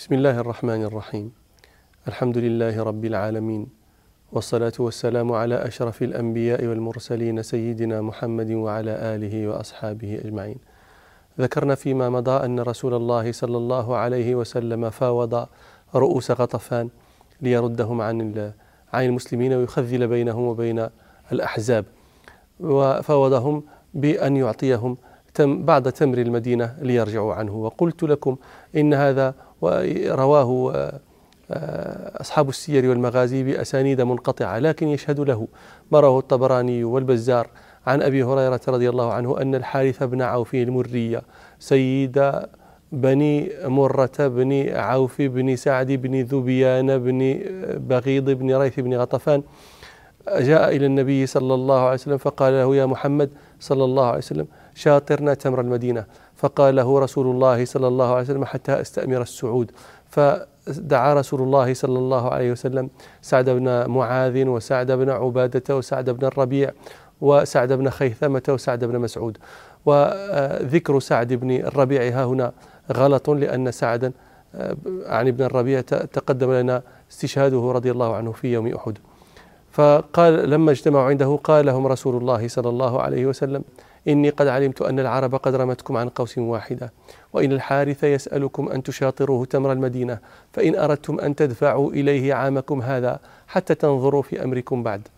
بسم الله الرحمن الرحيم. الحمد لله رب العالمين والصلاة والسلام على أشرف الأنبياء والمرسلين سيدنا محمد وعلى آله وأصحابه أجمعين. ذكرنا فيما مضى أن رسول الله صلى الله عليه وسلم فاوض رؤوس غطفان ليردهم عن عن المسلمين ويخذل بينهم وبين الأحزاب وفاوضهم بأن يعطيهم بعض تمر المدينة ليرجعوا عنه. وقلت لكم إن هذا رواه آه، أصحاب السير والمغازي بأسانيد منقطعة لكن يشهد له ما رواه الطبراني والبزار عن أبي هريرة رضي الله عنه أن الحارث بن عوف المرية سيد بني مرة بن عوف بن سعد بن ذبيان بن بغيض بن ريث بن غطفان جاء إلى النبي صلى الله عليه وسلم فقال له يا محمد صلى الله عليه وسلم شاطرنا تمر المدينة. فقال له رسول الله صلى الله عليه وسلم حتى أستأمر السعود. فدعا رسول الله صلى الله عليه وسلم سعد بن معاذ وسعد بن عبادة وسعد بن الربيع وسعد بن خيثمة وسعد بن مسعود. وذكر سعد بن الربيع ها هنا غلط لأن سعدا عن ابن الربيع تقدم لنا استشهاده رضي الله عنه في يوم أحد. فقال لما اجتمعوا عنده قال لهم رسول الله صلى الله عليه وسلم إني قد علمت أن العرب قد رمتكم عن قوس واحدة وإن الحارث يسألكم أن تشاطروه تمر المدينة فإن أردتم أن تدفعوا إليه عامكم هذا حتى تنظروا في أمركم بعد.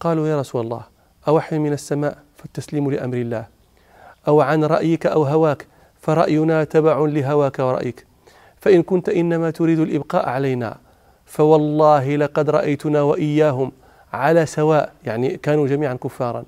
قالوا يا رسول الله أوحي من السماء فالتسليم لأمر الله. أو عن رأيك أو هواك فرأينا تبع لهواك ورأيك. فإن كنت إنما تريد الإبقاء علينا فوالله لقد رأيتنا وإياهم على سواء يعني كانوا جميعا كفارا.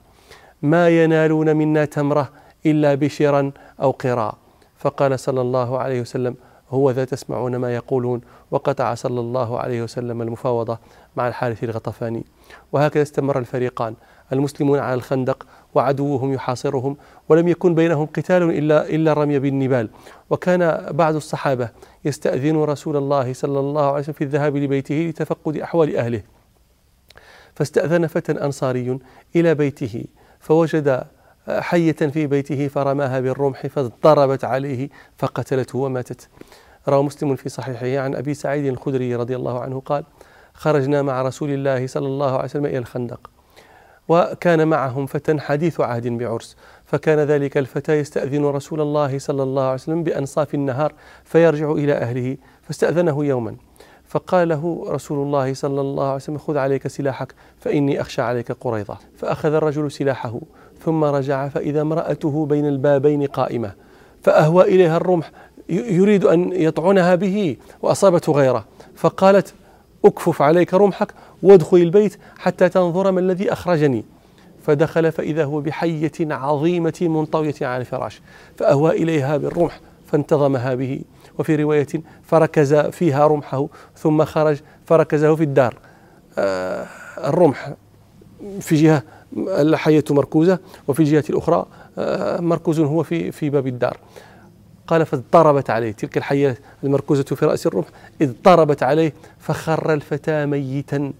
ما ينالون منا تمرة إلا بشرا أو قراء. فقال صلى الله عليه وسلم هو ذا تسمعون ما يقولون. وقطع صلى الله عليه وسلم المفاوضة مع الحارث الغطفاني. وهكذا استمر الفريقان المسلمون على الخندق وعدوهم يحاصرهم ولم يكن بينهم قتال إلا إلا الرمي بالنبال. وكان بعض الصحابة يستأذن رسول الله صلى الله عليه وسلم في الذهاب لبيته لتفقد أحوال أهله. فاستأذن فتى أنصاري إلى بيته فوجد حية في بيته فرماها بالرمح فضربت عليه فقتلته وماتت. روى مسلم في صحيحه عن أبي سعيد الخدري رضي الله عنه قال خرجنا مع رسول الله صلى الله عليه وسلم إلى الخندق وكان معهم فتى حديث عهد بعرس فكان ذلك الفتى يستأذن رسول الله صلى الله عليه وسلم بأنصاف النهار فيرجع إلى أهله فاستأذنه يوما. فقال له رسول الله صلى الله عليه وسلم خذ عليك سلاحك فإني أخشى عليك قريضة. فأخذ الرجل سلاحه ثم رجع فإذا امرأته بين البابين قائمة. فأهوى إليها الرمح يريد أن يطعنها به وأصابته غيرة. فقالت أكفف عليك رمحك وادخل البيت حتى تنظر ما الذي أخرجني. فدخل فإذا هو بحية عظيمة منطوية على الفراش. فأهوى إليها بالرمح فانتظمها به. وفي رواية فركز فيها رمحه ثم خرج فركزه في الدار. آه الرمح في جهة الحية مركوزة وفي الجهة الأخرى آه مركوز هو في في باب الدار. قال فاضطربت عليه. تلك الحية المركوزة في رأس الرمح. اضطربت عليه فخر الفتى ميتا.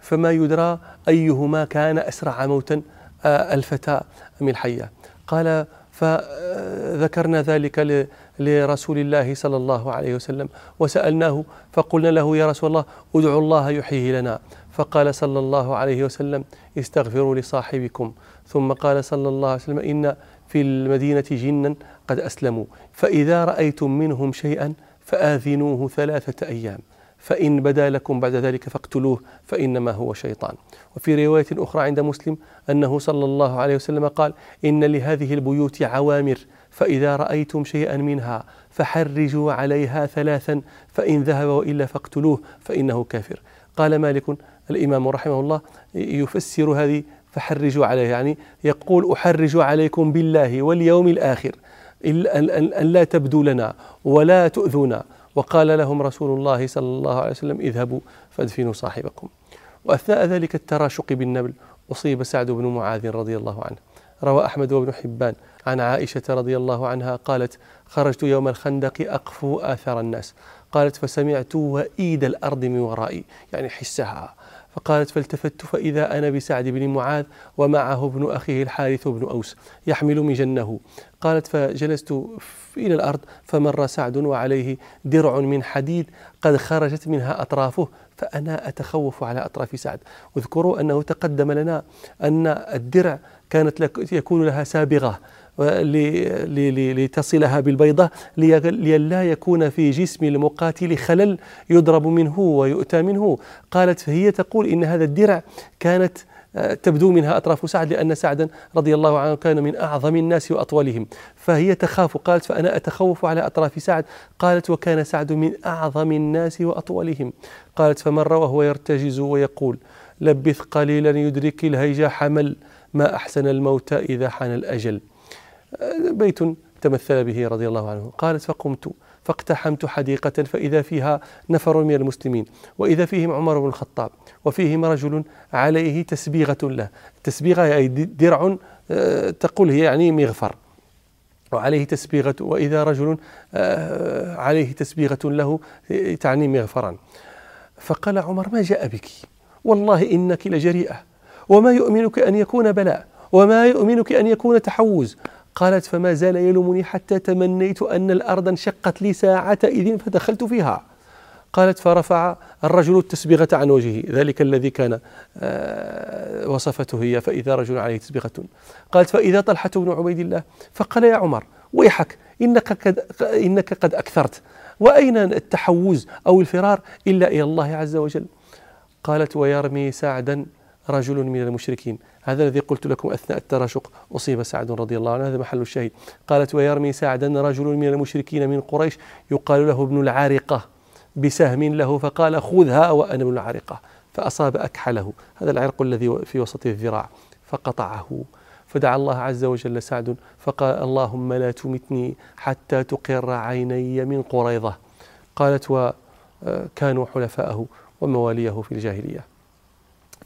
فما يدرى أيهما كان أسرع موتا آه الفتى أم الحية قال فذكرنا ذلك لرسول الله صلى الله عليه وسلم. وسألناه فقلنا له يا رسول الله ادعو الله يحييه لنا. فقال صلى الله عليه وسلم استغفروا لصاحبكم. ثم قال صلى الله عليه وسلم إن في المدينة جنا قد أسلموا فإذا رأيتم منهم شيئا فآذنوه ثلاثة أيام. فإن بدا لكم بعد ذلك فاقتلوه فإنما هو شيطان. وفي رواية أخرى عند مسلم أنه صلى الله عليه وسلم قال إن لهذه البيوت عوامر فإذا رأيتم شيئا منها فحرجوا عليها ثلاثا فإن ذهب وإلا فاقتلوه فإنه كافر. قال مالك الإمام رحمه الله يفسر هذه فحرجوا عليه يعني يقول أحرج عليكم بالله واليوم الآخر أن لا تبدوا لنا ولا تؤذونا. وقال لهم رسول الله صلى الله عليه وسلم اذهبوا فادفنوا صاحبكم. وأثناء ذلك التراشق بالنبل أصيب سعد بن معاذ رضي الله عنه. روى أحمد وابن حبان عن عائشة رضي الله عنها قالت خرجت يوم الخندق أقفو آثار الناس. قالت فسمعت وإيد الأرض من ورائي. يعني حسها. فقالت فالتفت فإذا أنا بسعد بن معاذ ومعه ابن أخيه الحارث بن أوس يحمل مجنه. قالت فجلست إلى الأرض فمر سعد وعليه درع من حديد قد خرجت منها أطرافه فأنا أتخوف على أطراف سعد. واذكروا أنه تقدم لنا أن الدرع كانت يكون لها سابغة لتصلها بالبيضة لئلا يكون في جسم المقاتل خلل يضرب منه ويؤتى منه. قالت فهي تقول إن هذا الدرع كانت آه، تبدو منها أطراف سعد لأن سعدا رضي الله عنه كان من أعظم الناس وأطولهم. فهي تخاف قالت فأنا أتخوف على أطراف سعد. قالت وكان سعد من أعظم الناس وأطولهم. قالت فمر وهو يرتجز ويقول لبث قليلا يدرك الهيجا حمل ما أحسن الموت إذا حان الأجل. بيت تمثل به رضي الله عنه. قالت فقمت فاقتحمت حديقة فإذا فيها نفر من المسلمين وإذا فيهم عمر بن الخطاب وفيهم رجل عليه تسبيغة له. تسبيغة أي درع آه، تقول هي يعني مغفر. وعليه تسبيغة وإذا رجل آه، عليه تسبيغة له تعني مغفرا. فقال عمر ما جاء بك؟ والله إنك لجريئة. وما يؤمنك أن يكون بلاء وما يؤمنك أن يكون تحوز. قالت فما زال يلومني حتى تمنيت أن الأرض انشقت لي ساعة إذن فدخلت فيها. قالت فرفع الرجل التسبيغة عن وجهه. ذلك الذي كان آه، وصفته هي فإذا رجل عليه تسبيغة. قالت فإذا طلحة بن عبيد الله؟ فقال يا عمر ويحك إنك قد, إنك قد أكثرت. وأين التحوز أو الفرار إلا إلى الله عز وجل؟ قالت ويرمي سعدا رجل من المشركين. هذا الذي قلت لكم أثناء التراشق. أصيب سعد رضي الله عنه. هذا محل الشهيد قالت ويرمي سعدا رجل من المشركين من قريش. يقال له ابن العارقة. بسهم له. فقال خذها وأنا ابن العارقة. فأصاب أكحله. هذا العرق الذي في وسط الذراع. فقطعه. فدعا الله عز وجل سعد. فقال اللهم لا تمتني حتى تقر عيني من قريضة قالت وكانوا حلفاءه ومواليه في الجاهلية.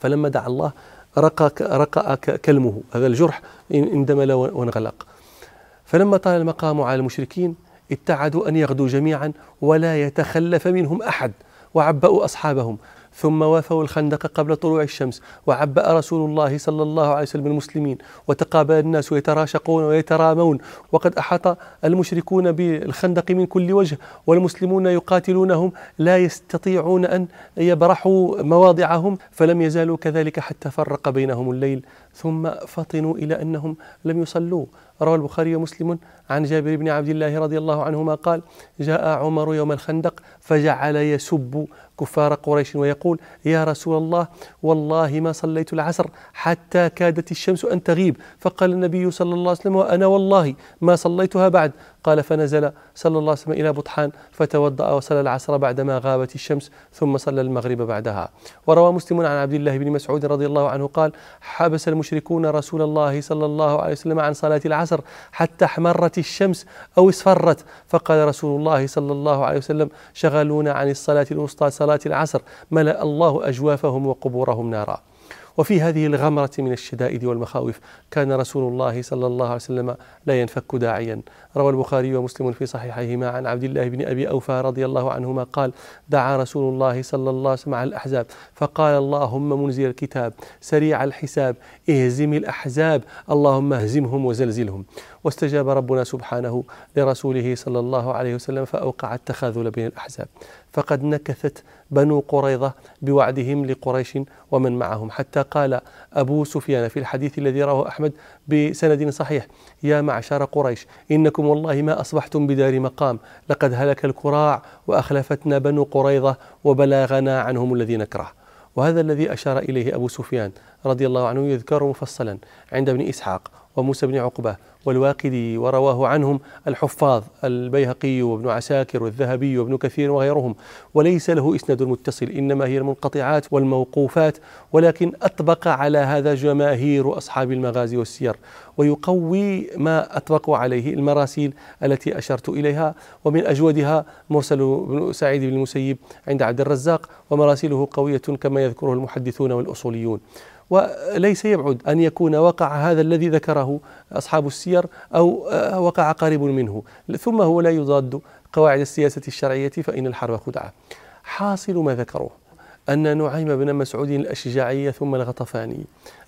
فلما دعا الله رقى رقى كلمه هذا الجرح اندمل وانغلق. فلما طال المقام على المشركين اتعدوا أن يغدوا جميعا ولا يتخلف منهم أحد وعبأوا أصحابهم. ثم وافوا الخندق قبل طلوع الشمس وعبأ رسول الله صلى الله عليه وسلم المسلمين وتقابل الناس يتراشقون ويترامون. وقد أحاط المشركون بالخندق من كل وجه والمسلمون يقاتلونهم لا يستطيعون أن يبرحوا مواضعهم فلم يزالوا كذلك حتى فرق بينهم الليل ثم فطنوا إلى أنهم لم يصلوا. روى البخاري ومسلم عن جابر بن عبد الله رضي الله عنهما قال جاء عمر يوم الخندق فجعل يسب كفار قريش ويقول يا رسول الله والله ما صليت العصر حتى كادت الشمس أن تغيب فقال النبي صلى الله عليه وسلم وأنا والله ما صليتها بعد قال فنزل صلى الله عليه وسلم إلى بطحان فتوضأ وصلى العصر بعدما غابت الشمس ثم صلى المغرب بعدها وروى مسلم عن عبد الله بن مسعود رضي الله عنه قال حبس المشركون رسول الله صلى الله عليه وسلم عن صلاة العصر حتى احمرت الشمس أو اصفرت. فقال رسول الله صلى الله عليه وسلم شغلونا عن الصلاة الوسطى صلاة العصر. ملأ الله أجوافهم وقبورهم نارا. وفي هذه الغمرة من الشدائد والمخاوف كان رسول الله صلى الله عليه وسلم لا ينفك داعيا. روى البخاري ومسلم في صحيحيهما عن عبد الله بن أبي أوفى رضي الله عنهما قال دعا رسول الله صلى الله عليه وسلم على الأحزاب فقال اللهم منزل الكتاب سريع الحساب اهزم الأحزاب اللهم اهزمهم وزلزلهم. واستجاب ربنا سبحانه لرسوله صلى الله عليه وسلم فأوقع التخاذل بين الأحزاب. فقد نكثت بنو قريظة بوعدهم لقريش ومن معهم. حتى قال أبو سفيان في الحديث الذي رواه أحمد بسند صحيح يا معشر قريش إنكم والله ما أصبحتم بدار مقام لقد هلك الكراع وأخلفتنا بنو قريظة وبلغنا عنهم الذي نكره وهذا الذي أشار إليه أبو سفيان رضي الله عنه يذكر مفصلا عند ابن إسحاق وموسى بن عقبة والواقدي ورواه عنهم الحفاظ البيهقي وابن عساكر والذهبي وابن كثير وغيرهم. وليس له إسناد متصل إنما هي المنقطعات والموقوفات ولكن أطبق على هذا جماهير أصحاب المغازي والسير. ويقوي ما أطبقوا عليه المراسيل التي أشرت إليها ومن أجودها مرسل بن سعيد بن المسيب عند عبد الرزاق ومراسيله قوية كما يذكره المحدثون والأصوليون. وليس يبعد أن يكون وقع هذا الذي ذكره أصحاب السير أو آه، وقع قريب منه. ثم هو لا يضاد قواعد السياسة الشرعية فإن الحرب خدعة. حاصل ما ذكروه أن نعيم بن مسعود الأشجعي ثم الغطفاني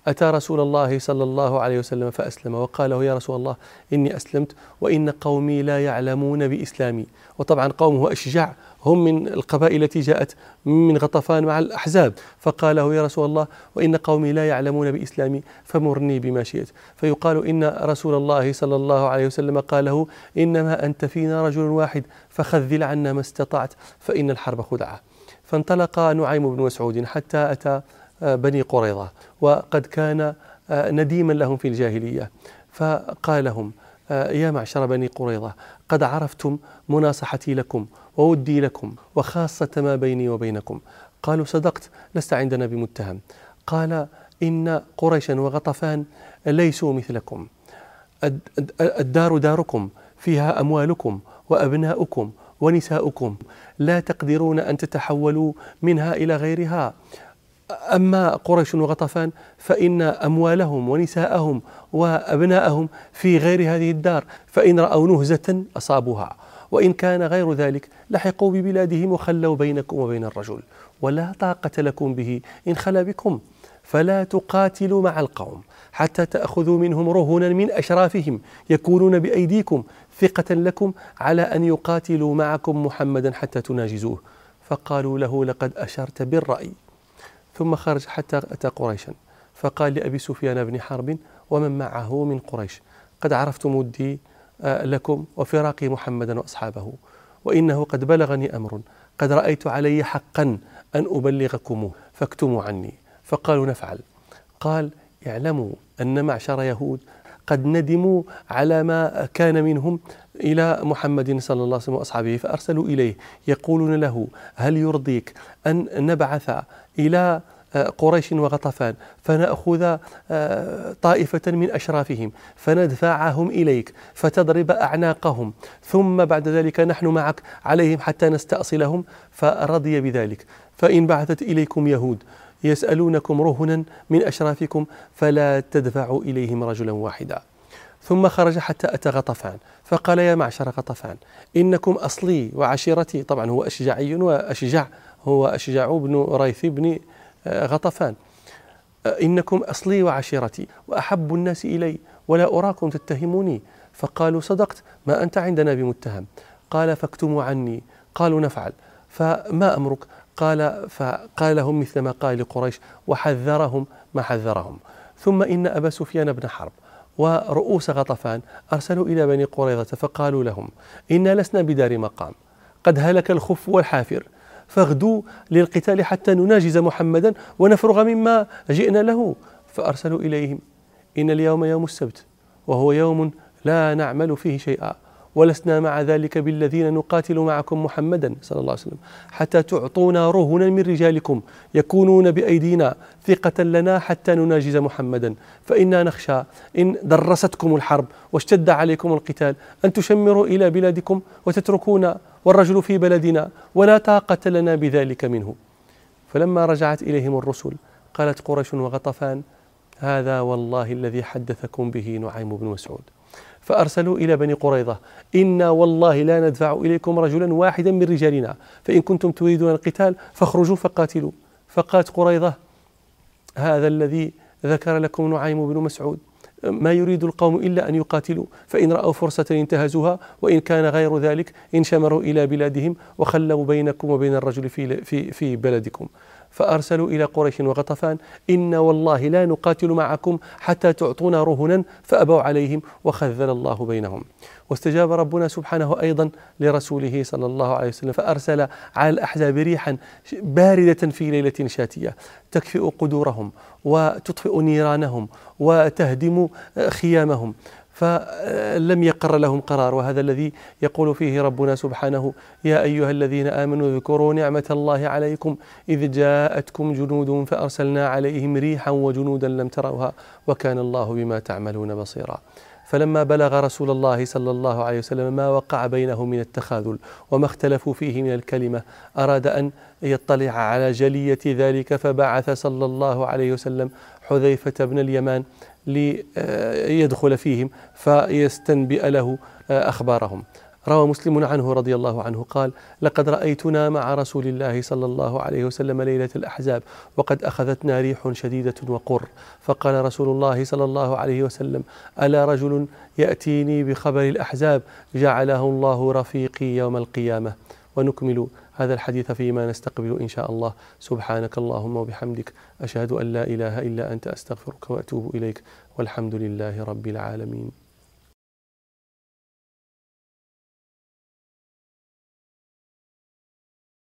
أتى رسول الله صلى الله عليه وسلم فأسلم وقال له يا رسول الله إني أسلمت وإن قومي لا يعلمون بإسلامي. وطبعا قومه أشجع هم من القبائل التي جاءت من غطفان مع الأحزاب. فقال له يا رسول الله وإن قومي لا يعلمون بإسلامي فمرني بما شئت. فيقال إن رسول الله صلى الله عليه وسلم قال له إنما أنت فينا رجل واحد فخذل عنا ما استطعت فإن الحرب خدعة. فانطلق نعيم بن مسعود حتى أتى آه، بني قريظة وقد كان آه، نديما لهم في الجاهلية. فقال لهم آه، يا معشر بني قريظة قد عرفتم مناصحتي لكم وودي لكم وخاصة ما بيني وبينكم. قالوا صدقت لست عندنا بمتهم. قال إن قريشا وغطفان ليسوا مثلكم. الدار داركم فيها أموالكم وأبناؤكم ونساؤكم. لا تقدرون أن تتحولوا منها إلى غيرها. أما قريش وغطفان فإن أموالهم ونساءهم وأبناءهم في غير هذه الدار فإن رأوا نهزة أصابوها. وإن كان غير ذلك لحقوا ببلادهم وخلوا بينكم وبين الرجل. ولا طاقة لكم به إن خلا بكم. فلا تقاتلوا مع القوم حتى تأخذوا منهم رهنا من أشرافهم يكونون بأيديكم ثقة لكم على أن يقاتلوا معكم محمدا حتى تناجزوه. فقالوا له لقد أشرت بالرأي. ثم خرج حتى أتى قريشا. فقال لأبي سفيان بن حرب ومن معه من قريش؟ قد عرفت مدي آه، لكم وفراقي محمدا وأصحابه وإنه قد بلغني أمر قد رأيت علي حقا أن أبلغكموه فاكتموا عني. فقالوا نفعل. قال اعلموا أن معشر يهود قد ندموا على ما كان منهم إلى محمد صلى الله عليه وسلم وأصحابه. فأرسلوا إليه يقولون له هل يرضيك أن نبعث إلى آه، قريش وغطفان فنأخذ آه، طائفة من أشرافهم فندفعهم إليك فتضرب أعناقهم ثم بعد ذلك نحن معك عليهم حتى نستأصلهم. فرضي بذلك. فإن بعثت إليكم يهود يسألونكم رهنا من أشرافكم فلا تدفعوا إليهم رجلا واحدا. ثم خرج حتى أتى غطفان فقال يا معشر غطفان إنكم أصلي وعشيرتي. طبعا هو أشجعي وأشجع هو أشجع بن ريث بن آه، غطفان. آه، إنكم أصلي وعشيرتي وأحب الناس إلي ولا أراكم تتهموني. فقالوا صدقت ما أنت عندنا بمتهم. قال فاكتموا عني. قالوا نفعل. فما أمرك؟ قال فقال لهم مثل ما قال لقريش وحذرهم ما حذرهم. ثم إن أبا سفيان بن حرب ورؤوس غطفان أرسلوا إلى بني قريظة فقالوا لهم إنا لسنا بدار مقام قد هلك الخف والحافر فاغدوا للقتال حتى نناجز محمدا ونفرغ مما جئنا له. فأرسلوا إليهم إن اليوم يوم السبت وهو يوم لا نعمل فيه شيئا. ولسنا مع ذلك بالذين نقاتل معكم محمدا صلى الله عليه وسلم. حتى تعطونا رهنا من رجالكم يكونون بأيدينا ثقة لنا حتى نناجز محمدا. فإنا نخشى إن درستكم الحرب واشتد عليكم القتال أن تشمروا إلى بلادكم وتتركونا والرجل في بلدنا ولا طاقة لنا بذلك منه. فلما رجعت إليهم الرسل قالت قريش وغطفان هذا والله الذي حدثكم به نعيم بن مسعود. فأرسلوا إلى بني قريظة. إنا والله لا ندفع إليكم رجلا واحدا من رجالنا. فإن كنتم تريدون القتال فاخرجوا فقاتلوا. فقالت قريظة هذا الذي ذكر لكم نعيم بن مسعود. ما يريد القوم إلا أن يقاتلوا. فإن رأوا فرصة انتهزوها وإن كان غير ذلك انشمروا إلى بلادهم وخلوا بينكم وبين الرجل في, في, في بلدكم. فأرسلوا إلى قريش وغطفان إن والله لا نقاتل معكم حتى تعطونا رهنا فأبوا عليهم وخذل الله بينهم. واستجاب ربنا سبحانه أيضا لرسوله صلى الله عليه وسلم فأرسل على الأحزاب ريحا باردة في ليلة شاتية تكفئ قدورهم وتطفئ نيرانهم وتهدم خيامهم. فلم يقر لهم قرار وهذا الذي يقول فيه ربنا سبحانه يا أيها الذين آمنوا اذكروا نعمة الله عليكم إذ جاءتكم جنود فأرسلنا عليهم ريحا وجنودا لم تروها وكان الله بما تعملون بصيرا. فلما بلغ رسول الله صلى الله عليه وسلم ما وقع بينهم من التخاذل وما اختلفوا فيه من الكلمة أراد أن يطلع على جلية ذلك فبعث صلى الله عليه وسلم حذيفة بن اليمان ليدخل فيهم فيستنبئ له أخبارهم. روى مسلم عنه رضي الله عنه قال لقد رأيتنا مع رسول الله صلى الله عليه وسلم ليلة الأحزاب وقد أخذتنا ريح شديدة وقر. فقال رسول الله صلى الله عليه وسلم ألا رجل يأتيني بخبر الأحزاب؟ جعله الله رفيقي يوم القيامة. ونكمل هذا الحديث فيما نستقبل إن شاء الله. سبحانك اللهم وبحمدك أشهد أن لا إله إلا أنت أستغفرك وأتوب إليك. والحمد لله رب العالمين.